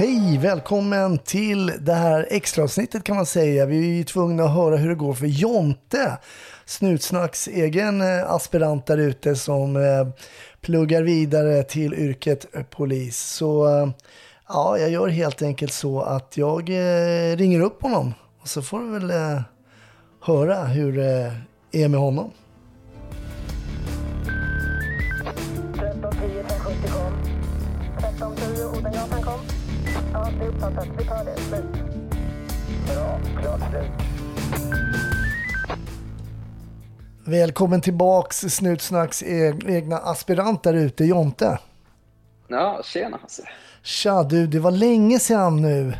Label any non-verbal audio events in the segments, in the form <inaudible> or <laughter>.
Hej, välkommen till det här extraavsnittet kan man säga. Vi är ju tvungna att höra hur det går för Jonte, Snutsnacks egen eh, aspirant där ute som eh, pluggar vidare till yrket polis. Så eh, ja, jag gör helt enkelt så att jag ringer upp honom och så får du väl höra hur det är med honom. Det är uppfattat. Vi tar det. Slut. Bra. Klart slut. Välkommen tillbaks Snutsnacks e- egna aspirant där ute, Jonte. Ja, tjena Hasse. Tja du, det var länge sedan nu.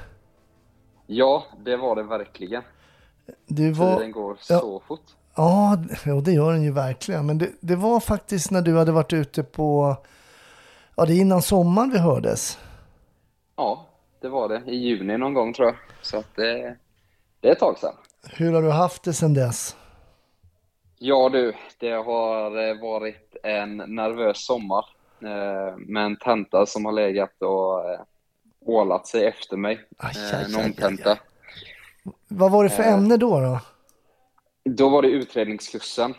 Ja, det var det verkligen. Du var... Tiden går Ja. så fort. Ja, och det gör den ju verkligen. Men det, det var faktiskt när du hade varit ute på... Ja, det är innan sommaren vi hördes. Ja, det var det. I juni någon gång tror jag. Så att det, det är ett tag sedan. Hur har du haft det sedan dess? Ja du, det har eh, varit en nervös sommar. eh, Med en tenta som har legat och eh, ålat sig efter mig. Aj, Eh, aj, En omtenta. aj. Vad var det för Eh. ämne då? då? Då var det utredningskursen.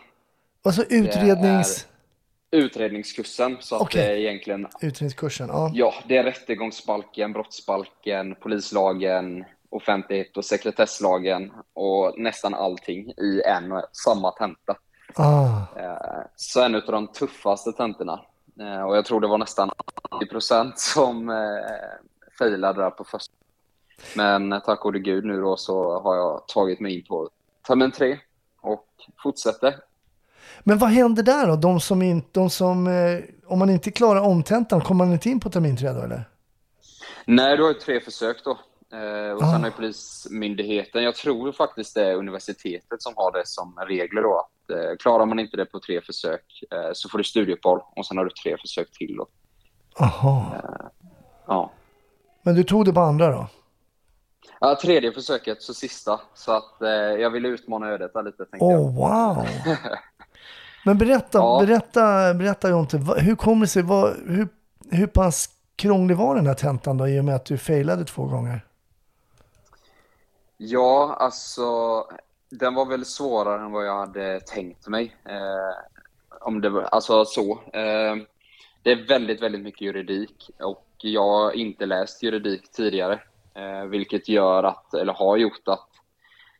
Alltså utrednings... Utredningskursen, så att det är egentligen Utredningskursen, ja. Ja, det är rättegångsbalken, brottsbalken, polislagen, offentlighet och sekretesslagen och nästan allting i en och samma tenta. Ah, Eh, Så en av de tuffaste tentorna. Eh, Och jag tror det var nästan 80% som eh, failade där på första. Men tack gode gud nu då så har jag tagit mig in på termin tre och fortsätter. Men vad händer där då? De som inte... De som, eh, om man inte klarar omtentan, kommer man inte in på termin tre då eller? Nej, du har ju tre försök då. Eh, och Ah. sen har ju Polismyndigheten, jag tror faktiskt det är universitetet som har det som regler då. Att, eh, klarar man inte det på tre försök eh, så får du studieuppehåll och sen har du tre försök till. Då. Aha. Ja. Men du tog det på andra då? ja, tredje försöket, så sista. Så att eh, jag ville utmana ödet där lite, jag. Oh, wow! <laughs> Men berätta, Ja. berätta, berätta Jonte, hur kommer det sig, vad, hur, hur pass krånglig var den här tentan då i och med att du failade två gånger? Ja, alltså den var väl svårare än vad jag hade tänkt mig. Eh, om det var, alltså så. Eh, det är väldigt, väldigt mycket juridik och jag har inte läst juridik tidigare, eh, vilket gör att, eller har gjort att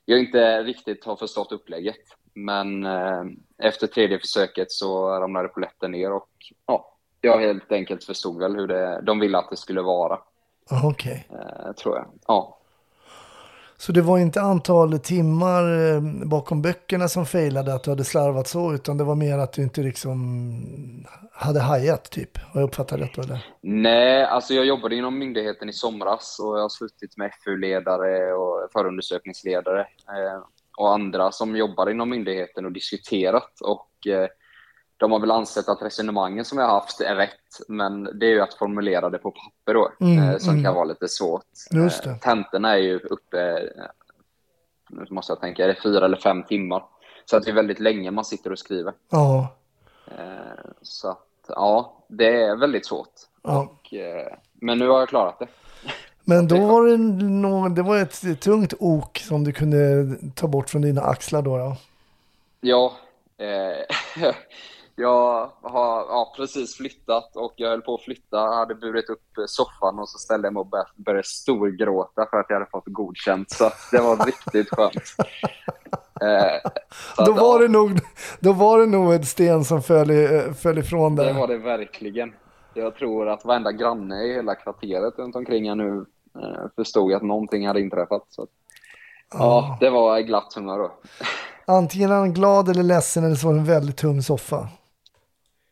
jag inte riktigt har förstått upplägget. Men eh, efter tredje försöket så ramlade polletten ner och ja, jag helt enkelt förstod väl hur det, de ville att det skulle vara, Ah, Okej. eh, tror jag. Ja. Så det var inte antal timmar eh, bakom böckerna som failade, att du hade slarvat så, utan det var mer att du inte liksom hade hajat typ? Har jag uppfattat rätt eller? Nej, alltså jag jobbade inom myndigheten i somras och jag har suttit med FU-ledare och förundersökningsledare eh, och andra som jobbar inom myndigheten och diskuterat och eh, de har väl ansett att resonemangen som jag har haft är rätt, men det är ju att formulera det på papper då, Mm, eh, som mm. kan vara lite svårt. Just det. Eh, tentorna är ju uppe, nu måste jag tänka, är det fyra eller fem timmar? Så att det är väldigt länge man sitter och skriver. Ja. Så att, ja, det är väldigt svårt. ja. Och, men nu har jag klarat det. Men då var det, nog, det var ett tungt ok som du kunde ta bort från dina axlar då. då. Ja, eh, <laughs> jag har ja, precis flyttat och jag höll på att flytta. Jag hade burit upp soffan och så ställde jag mig och började, storgråta för att jag hade fått godkänt. Så att det var riktigt <laughs> skönt. Eh, Då att, var, ja, det nog, då var det nog en sten som föll, i- föll ifrån det där. var det verkligen. Jag tror att varenda granne i hela kvarteret runt omkring jag nu eh, förstod att någonting hade inträffat. Så ja, det var glatt humör då. Antingen är han glad eller ledsen eller så var det en väldigt tung soffa.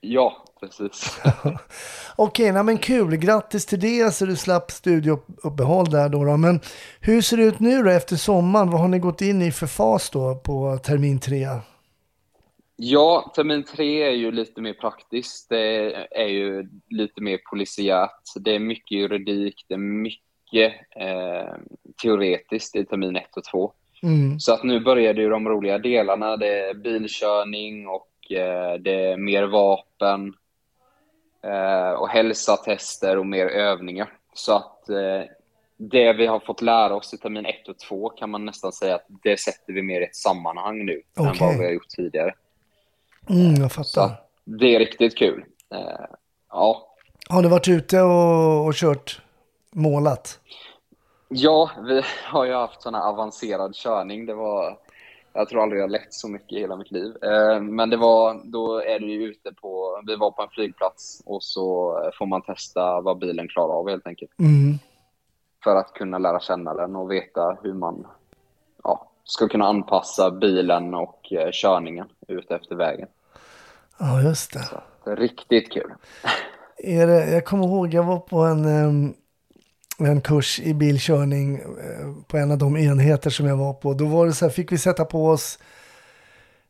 Ja, precis. <laughs> Okej, nej men kul. Grattis till det så du slapp studiouppehåll där då, då. Men hur ser det ut nu då efter sommaren? Vad har ni gått in i för fas då på termin tre? Ja, termin tre är ju lite mer praktiskt. Det är ju lite mer polisiärt. Det är mycket juridik, det är mycket eh, teoretiskt i termin ett och två. Mm. Så att nu börjar det ju de roliga delarna. Det är bilkörning och eh, det är mer vapen eh, och hälsatester och mer övningar. Så att eh, det vi har fått lära oss i termin ett och två kan man nästan säga att det sätter vi mer i ett sammanhang nu än Okej. vad vi har gjort tidigare. Mm, jag Så fattar. att det är riktigt kul. Eh, ja. Har ni varit ute och, och kört målat? ja, vi har ju haft sån här avancerad körning. Det var, jag tror aldrig jag har lett så mycket i hela mitt liv. Eh, men det var, då är du ute på, vi var på en flygplats och så får man testa vad bilen klarar av helt enkelt. Mm. För att kunna lära känna den och veta hur man ja, ska kunna anpassa bilen och eh, körningen ut efter vägen. Ja, just det. Är riktigt kul. Är det, jag kommer ihåg, jag var på en, em, en kurs i bilkörning eh, på en av de enheter som jag var på. Då var det så här, fick vi sätta på oss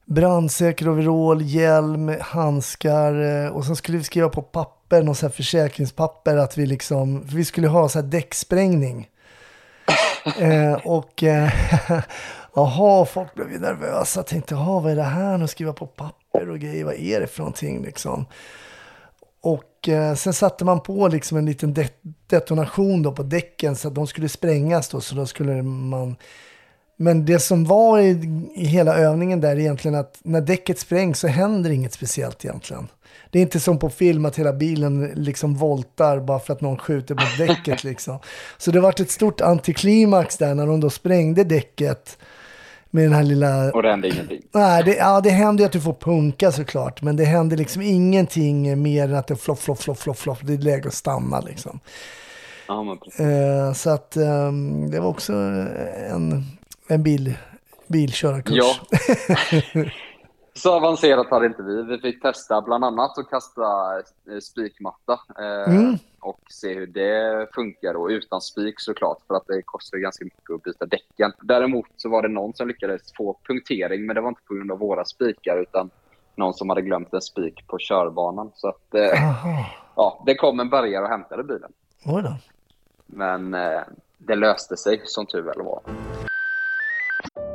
brandsäker overall, hjälm, handskar eh, och sen skulle vi skriva på papper, någon så här försäkringspapper att vi liksom, för vi skulle ha så här däcksprängning. <laughs> eh, och eh, <laughs> folk blev ju nervösa, tänkte jaha vad är det här, att skriva på papper och grejer, vad är det för någonting liksom. Och eh, sen satte man på liksom en liten de- detonation då på däcken så att de skulle sprängas då. Så då skulle man... Men det som var i, i hela övningen där är egentligen att när däcket sprängs så händer inget speciellt egentligen. Det är inte som på film att hela bilen liksom voltar bara för att någon skjuter på däcket <laughs> liksom. Så det var ett stort antiklimax där när de då sprängde däcket med den här lilla Och det hände ingenting. Nej, det, ja, det händer ju att du får punka såklart. Men det händer liksom ingenting mer än att det flopp, flopp, flopp, flopp, flopp. Det är läge att stanna liksom. Ja, men precis. Eh, så att ehm, det var också en, en bil, bilkörarkurs. Ja. <laughs> Så avancerat hade inte vi. Vi fick testa bland annat att kasta eh, spikmatta eh, Mm. och se hur det funkar och utan spik såklart för att det kostar ganska mycket att byta däcken. Däremot så var det någon som lyckades få punktering men det var inte på grund av våra spikar utan någon som hade glömt en spik på körbanan. Så att, eh, ja, det kom en bärgare och hämtade bilen. då. Men eh, det löste sig som tur väl var.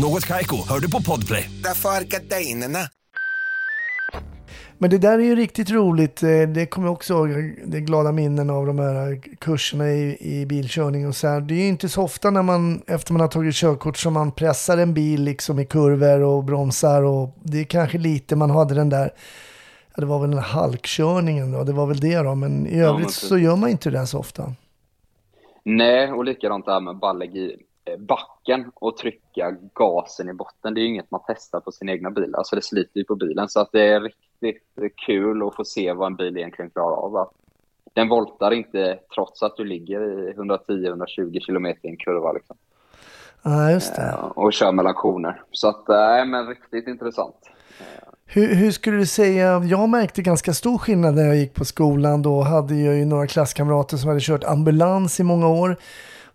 Något Kaiko, hör du på Podplay. Därför är gardinerna. Men det där är ju riktigt roligt. Eh, Det kommer jag också ihåg. Det glada minnen av de här kurserna i, i bilkörning och så här. Det är ju inte så ofta när man, efter man har tagit körkort, som man pressar en bil liksom i kurvor och bromsar. Och det är kanske lite man hade den där, ja, det var väl den halkkörningen då, det var väl det då. Men i Ja, övrigt men så gör man inte det så ofta. Nej, och likadant det här med bara lägga i eh, backen och trycka gasen i botten. Det är ju inget man testar på sin egna bil. Alltså det sliter ju på bilen. Så att det är riktigt kul att få se vad en bil egentligen klarar av. Att Den voltar inte trots att du ligger i 110-120 km i en kurva. Liksom. Ja, just det. Eh, Och kör mellan koner. Så att, nej men riktigt intressant. Hur, hur skulle du säga, jag märkte ganska stor skillnad när jag gick på skolan. Då hade jag ju några klasskamrater som hade kört ambulans i många år.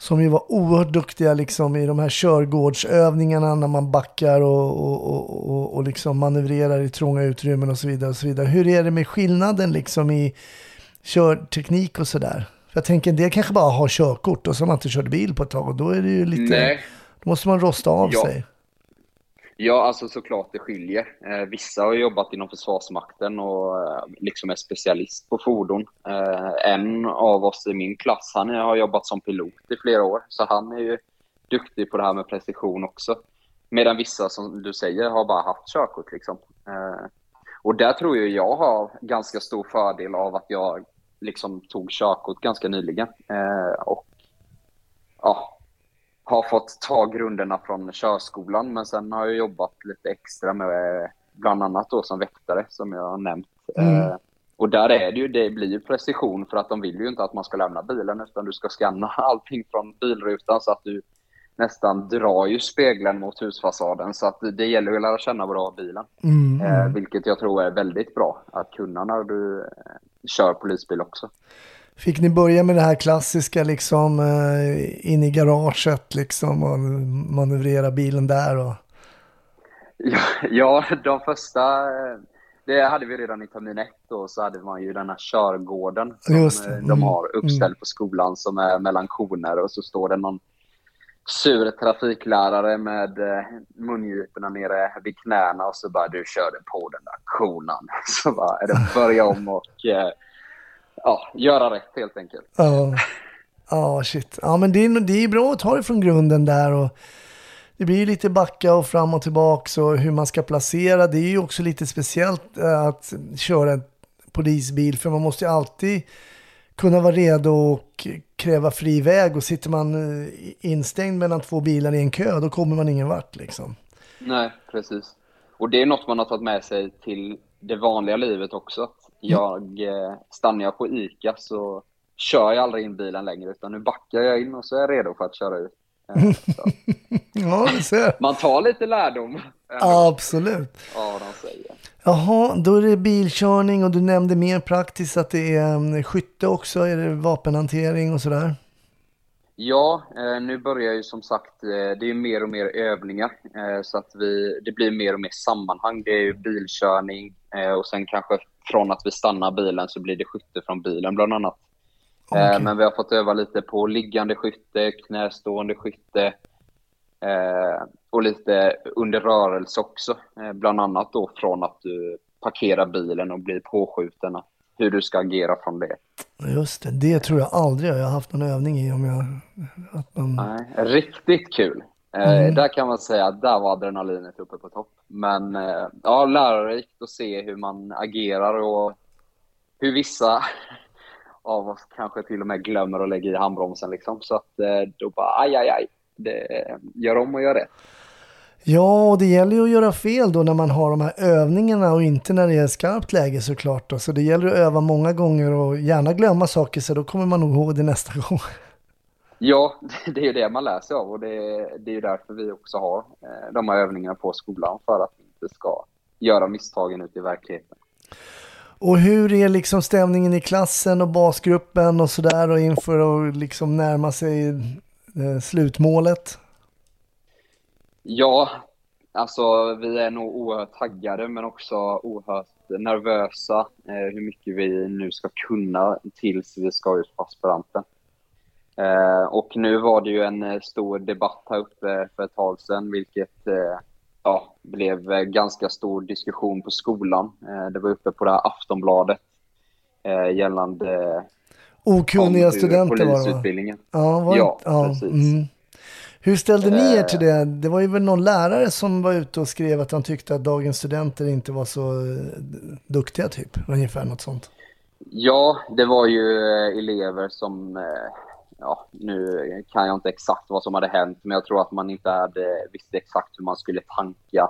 Som ju var oerhört duktiga liksom i de här körgårdsövningarna när man backar och, och, och, och, liksom manövrerar i trånga utrymmen och så vidare. Och så vidare. Hur är det med skillnaden liksom i körteknik och sådär? Jag tänker en del kanske bara har körkort och så har man inte kört bil på ett tag och då är det ju lite, Nej, då måste man rosta av Ja. sig. Ja, alltså såklart det skiljer. Eh, vissa har jobbat inom Försvarsmakten och eh, liksom är specialist på fordon. Eh, en av oss i min klass, han har jobbat som pilot i flera år, så han är ju duktig på det här med precision också. Medan vissa, som du säger, har bara haft körkort liksom. Eh, och där tror jag jag har ganska stor fördel av att jag liksom tog körkort ganska nyligen. Eh, och ja, har fått ta grunderna från körskolan, men sen har jag jobbat lite extra med bland annat då som väktare, som jag har nämnt. Mm. Eh, och där är det ju, det blir ju precision för att de vill ju inte att man ska lämna bilen, utan du ska scanna <laughs> allting från bilrutan så att du nästan drar ju spegeln mot husfasaden. Så att det gäller att lära känna bra bilen. Mm, Eh, vilket jag tror är väldigt bra att kunna när du eh, kör polisbil också. Fick ni börja med det här klassiska liksom eh, in i garaget liksom och manövrera bilen där och Ja, <laughs> ja, de första, eh, det hade vi redan i termin ett och så hade man ju den här körgården som eh, mm, de har uppställd mm. på skolan som är mellan koner och så står det någon sur trafiklärare med mungiporna nere vid knäna och så bara du körde på den där konan. <laughs> Så bara är det börja om och ja, göra rätt helt enkelt. Ja, ja shit. Ja, men det är, det är bra att ta det från grunden där och det blir ju lite backa och fram och tillbaks och hur man ska placera. Det är ju också lite speciellt eh, att köra en polisbil för man måste ju alltid kunna vara redo och kräva fri väg och sitter man eh, instängd mellan två bilar i en kö då kommer man ingen vart liksom. Nej, precis. Och det är något man har tagit med sig till det vanliga livet också. Att Jag, eh, stannar jag på ICA så kör jag aldrig in bilen längre utan nu backar jag in och så är jag redo för att köra ut. Eh. <laughs> Ja, ser. Man tar lite lärdom ändå Absolut. vad de säger. Jaha, då är det bilkörning och du nämnde mer praktiskt att det är mm, skytte också. Är det vapenhantering och sådär? Ja, eh, nu börjar ju som sagt, eh, det är mer och mer övningar eh, så att vi, det blir mer och mer sammanhang. Det är ju bilkörning eh, och sen kanske från att vi stannar bilen så blir det skytte från bilen bland annat. Eh, Okej. Men vi har fått öva lite på liggande skytte, knästående skytte eh, och lite under rörelse också. Eh, bland annat då från att du parkerar bilen och blir påskjuten, hur du ska agera från det. Just det, det tror jag aldrig jag har haft någon övning i om jag... Att man... Nej, riktigt kul. Eh, Mm. Där kan man säga att där var adrenalinet uppe på topp. Men eh, ja, lärorikt att se hur man agerar och hur vissa <laughs> av oss kanske till och med glömmer att lägga i handbromsen. Liksom. Så att eh, då bara aj, aj, aj. Det, gör om och gör rätt. Ja, och det gäller ju att göra fel då när man har de här övningarna och inte när det är skarpt läge såklart. Då. Så det gäller att öva många gånger och gärna glömma saker så då kommer man nog ihåg det nästa <laughs> gång. Ja, <laughs> det är ju det man lär sig av och det, det är därför vi också har eh, de här övningarna på skolan för att vi inte ska göra misstagen ute i verkligheten. Och hur är liksom stämningen i klassen och basgruppen och sådär och inför att liksom närma sig eh, slutmålet? Ja, alltså vi är nog oerhört taggade men också oerhört nervösa eh, hur mycket vi nu ska kunna tills vi ska ut på aspiranten. Eh, och nu var det ju en eh, stor debatt här uppe för ett tag sedan vilket eh, ja, blev ganska stor diskussion på skolan. Det var uppe på det här Aftonbladet gällande Okunniga studenter var det. Ja, var Ja, inte- ja precis. mm. Hur ställde ni er till det? Det var ju väl någon lärare som var ute och skrev att han tyckte att dagens studenter inte var så duktiga typ. Ungefär något sånt. Ja, det var ju elever som, ja, nu kan jag inte exakt vad som hade hänt, men jag tror att man inte hade visste exakt hur man skulle tanka.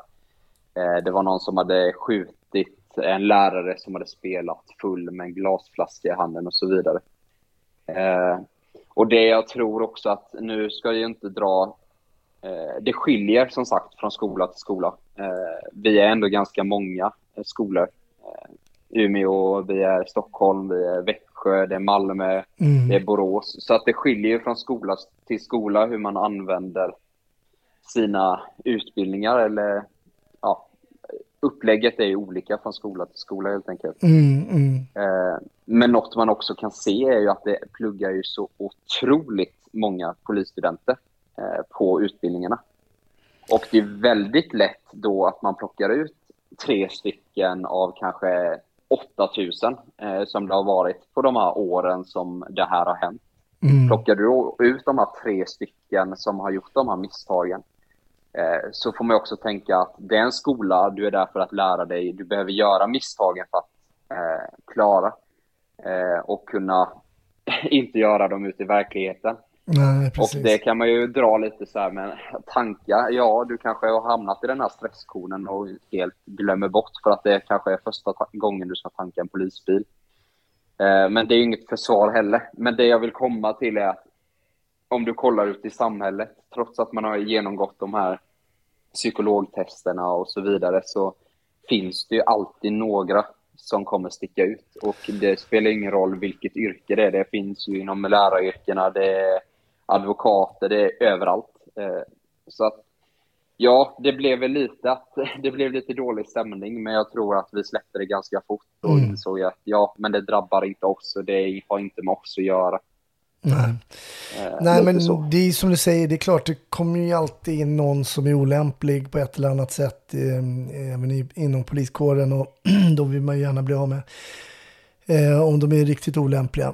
Eh, Det var någon som hade skjutit en lärare som hade spelat full med en glasflaska i handen och så vidare. Eh, Och det jag tror också att nu ska jag ju inte dra Eh, Det skiljer som sagt från skola till skola. Eh, vi är ändå ganska många eh, skolor. Eh, Umeå, vi är Stockholm, vi är Växjö, det är Malmö, Mm. det är Borås. Så att det skiljer ju från skola till skola hur man använder sina utbildningar eller ja, upplägget är ju olika från skola till skola helt enkelt. Mm, mm. Eh, Men något man också kan se är ju att det pluggar ju så otroligt många polisstudenter eh, på utbildningarna. Och det är väldigt lätt då att man plockar ut tre stycken av kanske 8000 eh, som det har varit på de här åren som det här har hänt. Mm. Plockar du ut de här tre stycken som har gjort de här misstagen eh, så får man också tänka att det är en skola, du är där för att lära dig, du behöver göra misstagen för att eh, klara eh, och kunna <laughs> inte göra dem ute i verkligheten. Nej, Och det kan man ju dra lite så här med tankar. Ja, du kanske har hamnat i den här stresskonen och helt glömmer bort för att det kanske är första ta- gången du ska tanka en polisbil. Eh, men det är ju inget försvar heller. Men det jag vill komma till är att om du kollar ut i samhället, trots att man har genomgått de här psykologtesterna och så vidare, så finns det ju alltid några som kommer sticka ut. Och det spelar ingen roll vilket yrke det är. Det finns ju inom läraryrkena, det är advokater, det är överallt. Eh, Så att, ja, det blev väl lite att <laughs> det blev lite dålig stämning, men jag tror att vi släppte det ganska fort och Mm. insåg att ja, men det drabbar inte oss och det har inte med oss att göra. Nej. Eh, Nej, men så. det är som du säger, det är klart, det kommer ju alltid in någon som är olämplig på ett eller annat sätt, eh, även i, inom poliskåren och <clears throat> då vill man ju gärna bli av med, eh, om de är riktigt olämpliga.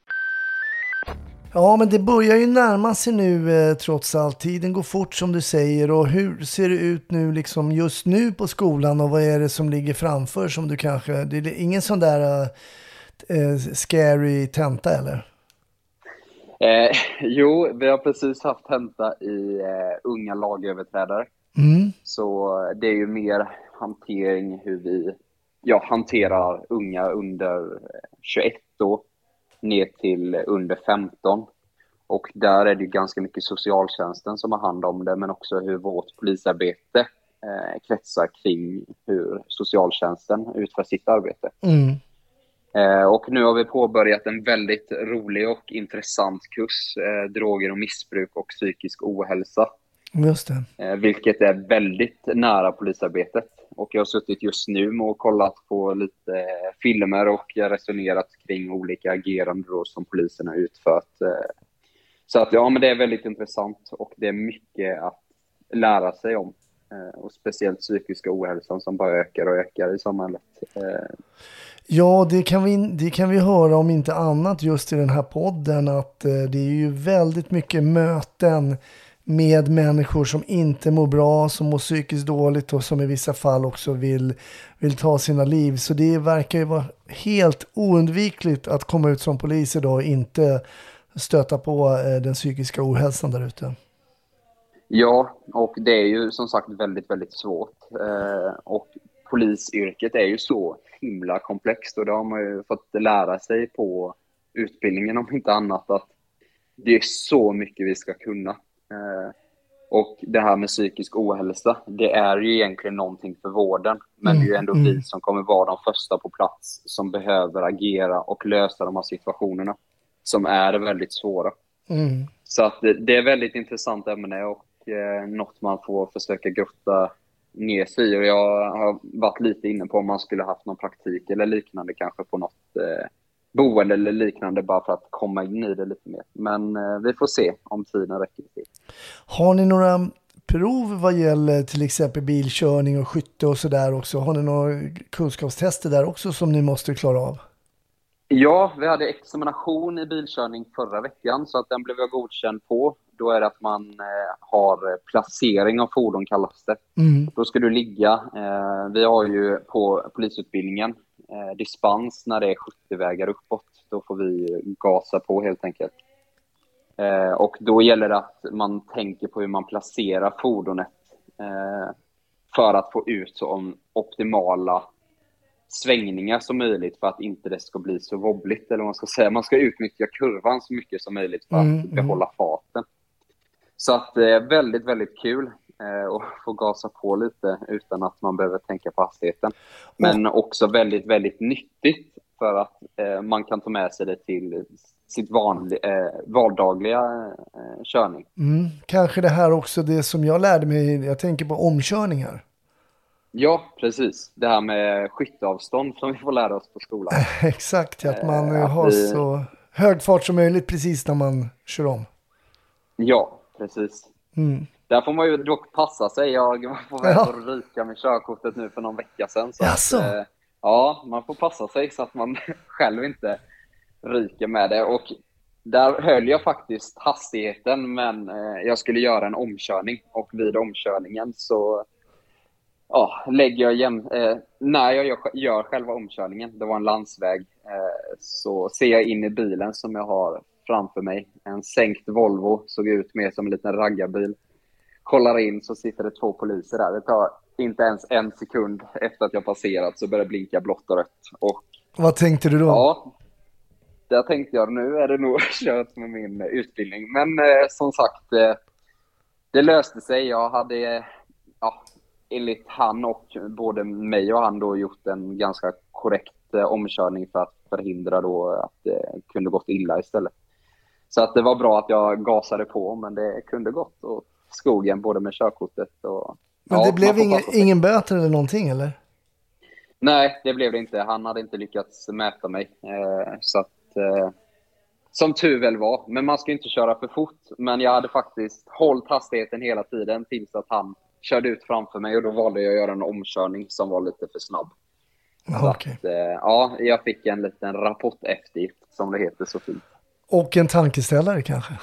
Ja, men det börjar ju närma sig nu eh, trots allt. Tiden går fort som du säger. Och hur ser det ut nu liksom just nu på skolan och vad är det som ligger framför som du kanske... Det är ingen sån där eh, eh, scary tenta eller? Eh, <laughs> jo, vi har precis haft tenta i eh, unga lagöverträdare. Mm. Så det är ju mer hantering hur vi ja, hanterar unga under eh, 21 då, ner till under 15. Och där är det ganska mycket socialtjänsten som har hand om det, men också hur vårt polisarbete eh, kretsar kring hur socialtjänsten utför sitt arbete. Mm. Eh, och nu har vi påbörjat en väldigt rolig och intressant kurs, eh, droger och missbruk och psykisk ohälsa. Just det. Eh, vilket är väldigt nära polisarbetet. Och jag har suttit just nu och kollat på lite filmer och resonerat kring olika agerande då som polisen har utfört. Så att ja, men det är väldigt intressant och det är mycket att lära sig om. Eh, och speciellt psykiska ohälsan som bara ökar och ökar i samhället. Eh. Ja, det kan, vi, det kan vi höra om inte annat just i den här podden att eh, det är ju väldigt mycket möten med människor som inte mår bra, som mår psykiskt dåligt och som i vissa fall också vill, vill ta sina liv. Så det verkar ju vara helt oundvikligt att komma ut som polis idag och inte stöta på eh, den psykiska ohälsan där ute. Ja, och det är ju som sagt väldigt, väldigt svårt. Eh, och polisyrket är ju så himla komplext och det har man ju fått lära sig på utbildningen om inte annat att det är så mycket vi ska kunna. Eh, och det här med psykisk ohälsa, det är ju egentligen någonting för vården. Men det är ju ändå Mm, vi mm. som kommer vara de första på plats som behöver agera och lösa de här situationerna som är väldigt svåra. Mm. Så att det, det är väldigt intressant ämne och eh, något man får försöka grotta ner sig i. Och jag har varit lite inne på om man skulle haft någon praktik eller liknande kanske på något eh, boende eller liknande bara för att komma in i det lite mer. Men eh, vi får se om tiden räcker till. Har ni några prov vad gäller till exempel bilkörning och skytte och sådär också? Har ni några kunskapstester där också som ni måste klara av? Ja, vi hade examination i bilkörning förra veckan så att den blev jag godkänd på. Då är det att man eh, har placering av fordon kallas det. Mm. Då ska du ligga. Eh, vi har ju på polisutbildningen eh, dispens när det är 70-vägar uppåt. Då får vi gasa på helt enkelt. Eh, och då gäller det att man tänker på hur man placerar fordonet eh, för att få ut så optimala svängningar som möjligt för att inte det ska bli så wobbligt. Eller man ska säga. Man ska utnyttja kurvan så mycket som möjligt för att Mm, mm. behålla farten. Så att det är väldigt, väldigt kul eh, att <laughs> få gasa på lite utan att man behöver tänka på hastigheten. Men också väldigt, väldigt nyttigt för att eh, man kan ta med sig det till sitt vanlig, eh, vardagliga eh, körning. Mm. Kanske det här också, det som jag lärde mig, jag tänker på omkörningar. Ja, precis. Det här med skytteavstånd som vi får lära oss på skolan. <laughs> Exakt, att man eh, har vi- så hög fart som möjligt precis när man kör om. Ja, precis. Mm. Där får man ju dock passa sig. Jag var väg Ja. ryka med körkortet nu för någon vecka sedan. Så att, eh, ja, man får passa sig så att man <laughs> själv inte ryker med det. Och där höll jag faktiskt hastigheten, men eh, jag skulle göra en omkörning. Och vid omkörningen så ja, lägger jag jäm, eh, när jag gör, gör själva omkörningen, det var en landsväg, eh, så ser jag in i bilen som jag har framför mig. En sänkt Volvo, såg ut mer som en liten raggarbil. Kollar in så sitter det två poliser där. Det tar inte ens en sekund efter att jag passerat så börjar det blinka blått och rött. Och Vad tänkte du då? Ja, där tänkte jag nu är det nog <laughs> kört med min utbildning. Men eh, som sagt, eh, det löste sig. Jag hade, eh, ja, enligt han och både mig och han då gjort en ganska korrekt eh, omkörning för att förhindra då att det kunde gått illa istället. Så att det var bra att jag gasade på, men det kunde gått åt skogen både med körkortet och... Men ja, det man blev ingen, ingen böter eller någonting eller? Nej, det blev det inte. Han hade inte lyckats mäta mig. Eh, så att, eh, som tur väl var. Men man ska inte köra för fort. Men jag hade faktiskt hållit hastigheten hela tiden tills att han körde ut framför mig och då valde jag att göra en omkörning som var lite för snabb. Okej. att, eh, ja, jag fick en liten rapporteftergift som det heter så fint. Och en tankeställare kanske?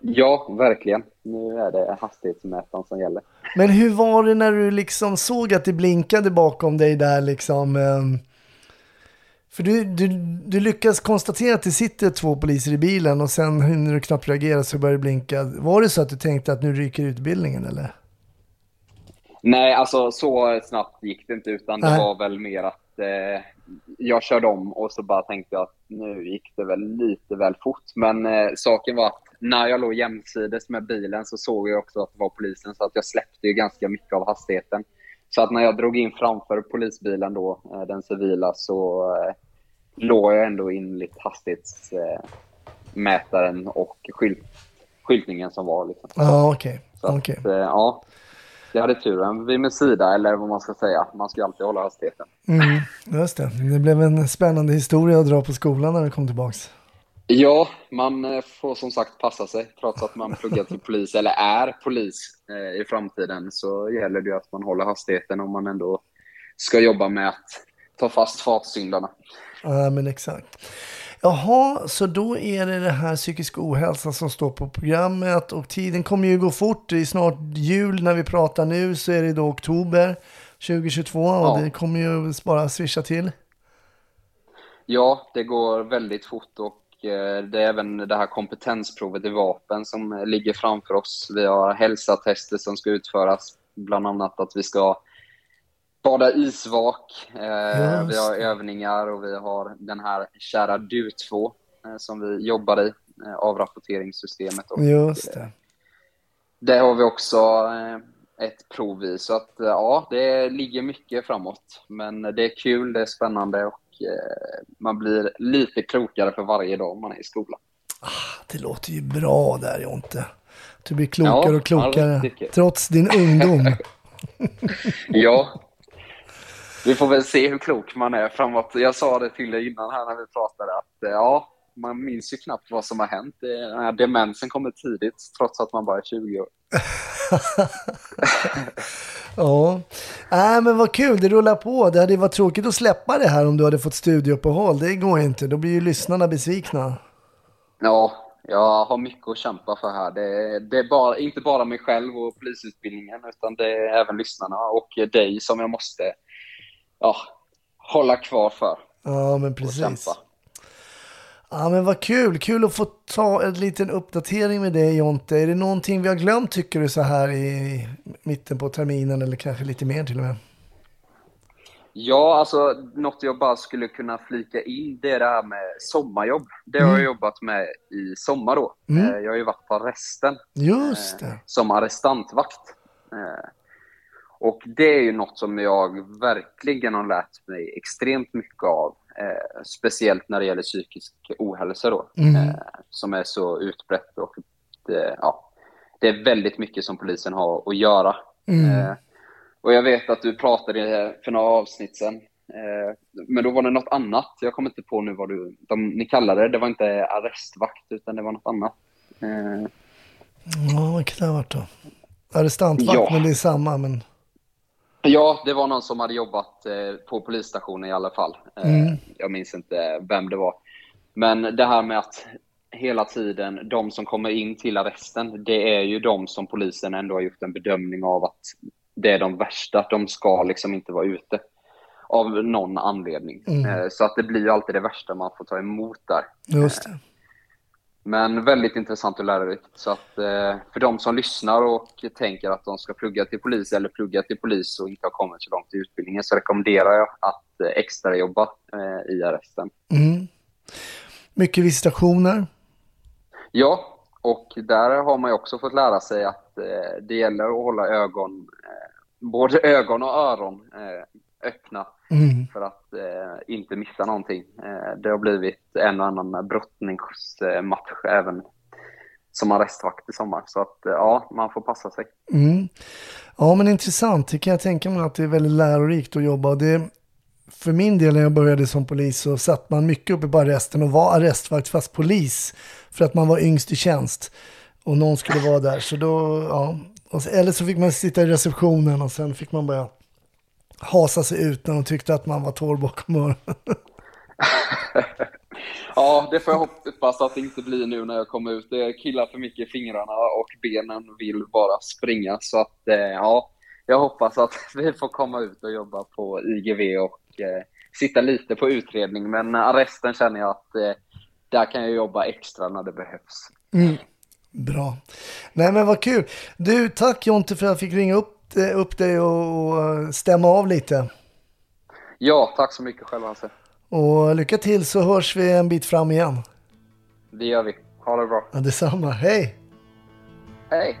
Ja, verkligen. Nu är det hastighetsmätaren som gäller. Men hur var det när du liksom såg att det blinkade bakom dig där liksom? ehm, För du, du, du lyckas konstatera att det sitter två poliser i bilen och sen hinner du knappt reagera så börjar det blinka. Var det så att du tänkte att nu ryker utbildningen eller? Nej, alltså så snabbt gick det inte utan det Nej. var väl mer att eh, jag körde om och så bara tänkte jag att nu gick det väl lite väl fort. Men eh, saken var att när jag låg jämsides med bilen så såg jag också att det var polisen så att jag släppte ju ganska mycket av hastigheten. Så att när jag drog in framför polisbilen då, eh, den civila, så eh, låg jag ändå enligt hastighetsmätaren mätaren och skylt, skyltningen som var. Liksom. Ja, okej. Att, okej. eh, ja, jag hade turen. Vi med sida, eller vad man ska säga. Man ska alltid hålla hastigheten. Mm, just det. Det blev en spännande historia att dra på skolan när du kom tillbaks. Ja, man eh, får som sagt passa sig. Trots att man pluggar till polis, eller är polis eh, i framtiden, så gäller det att man håller hastigheten om man ändå ska jobba med att ta fast fartsyndarna. Ja, men exakt. Jaha, så då är det det här psykisk ohälsa som står på programmet och tiden kommer ju gå fort. Det är snart jul när vi pratar nu så är det då oktober 2022 och Ja. det kommer ju bara swisha till. Ja, det går väldigt fort och det är även det här kompetensprovet i vapen som eh, ligger framför oss. Vi har hälsatester som ska utföras, bland annat att vi ska bada isvak. Eh, vi har övningar och vi har den här kära DU2 eh, som vi jobbar i, eh, avrapporteringssystemet. Och, Just det. det har vi också eh, ett prov i. Så att eh, ja, det ligger mycket framåt. Men det är kul, det är spännande och eh, man blir lite klokare för varje dag man är i skolan. Det låter ju bra där Jonte. Du blir klokare Ja, och klokare trots din ungdom. <laughs> Ja, vi får väl se hur klok man är framåt. Jag sa det till dig innan här när vi pratade att eh, ja, man minns ju knappt vad som har hänt. Det- Den här demensen kommer tidigt trots att man bara är 20 år. <laughs> Ja, äh, men vad kul, det rullar på. Det hade varit tråkigt att släppa det här om du hade fått studieuppehåll. Det går inte, då blir ju lyssnarna besvikna. Ja, jag har mycket att kämpa för här. Det, det är bara, inte bara mig själv och polisutbildningen, utan det är även lyssnarna och dig som jag måste ja, hålla kvar för. Ja, men precis. Ja, men vad kul. Kul att få ta en liten uppdatering med dig Jonte. Är det någonting vi har glömt tycker du så här i mitten på terminen eller kanske lite mer till och med? Ja, alltså något jag bara skulle kunna flika in, det är det här med sommarjobb. Det har jag jobbat med i sommar då. Mm. Eh, Jag har ju varit på arresten Just eh, det. som arrestantvakt. Eh, Och det är ju något som jag verkligen har lärt mig extremt mycket av. Eh, speciellt när det gäller psykisk ohälsa då, Mm. eh, som är så utbrett. Och det, ja, det är väldigt mycket som polisen har att göra. Mm. Eh, och jag vet att du pratade för några avsnitt sedan. Eh, men då var det något annat. Jag kommer inte på nu vad du, de, ni kallade det. Det var inte arrestvakt, utan det var något annat. Eh, Ja, vad kan det ha varit då? Arrestantvakt, Ja. men det är samma. Men... <laughs> Ja, det var någon som hade jobbat eh, på polisstationen i alla fall. Eh, Mm. Jag minns inte vem det var. Men det här med att hela tiden, de som kommer in till arresten, det är ju de som polisen ändå har gjort en bedömning av att det är de värsta. De ska liksom inte vara ute av någon anledning. Mm. Eh, Så att det blir ju alltid det värsta man får ta emot där. Just det. Men väldigt intressant och lärorikt. Så att, eh, för de som lyssnar och tänker att de ska plugga till polis eller plugga till polis och inte har kommit så långt i utbildningen så rekommenderar jag att eh, extrajobba eh, i arresten. Mm. Mycket visitationer. Ja, och där har man ju också fått lära sig att det gäller att hålla ögon, både ögon och öron öppna Mm. för att eh, inte missa någonting. Eh, det har blivit en och annan brottningsmatch även som arrestvakt i sommar. Så att eh, ja, man får passa sig. Mm. Ja, men intressant. Det kan jag tänka mig att det är väldigt lärorikt att jobba. Det, för min del när jag började som polis så satt man mycket uppe på arresten och var arrestvakt fast polis för att man var yngst i tjänst och någon skulle vara där. Så då, ja. Eller så fick man sitta i receptionen och sen fick man börja hasa sig ut när de tyckte att man var torr bakom öronen. <laughs> Ja, det får jag hoppas att det inte blir nu när jag kommer ut. Det killar för mycket i fingrarna och benen vill bara springa. Så att eh, ja, jag hoppas att <laughs> vi får komma ut och jobba på IGV och eh, sitta lite på utredning. Men arresten känner jag att eh, där kan jag jobba extra när det behövs. Mm. Bra. Nej men vad kul. Du, tack Jonte för att jag fick ringa upp, upp dig och, och stämma av lite. Ja, tack så mycket själv Hasse. Och lycka till så hörs vi en bit fram igen. Det gör vi. Ha det bra. Ja, detsamma. Hej! Hej!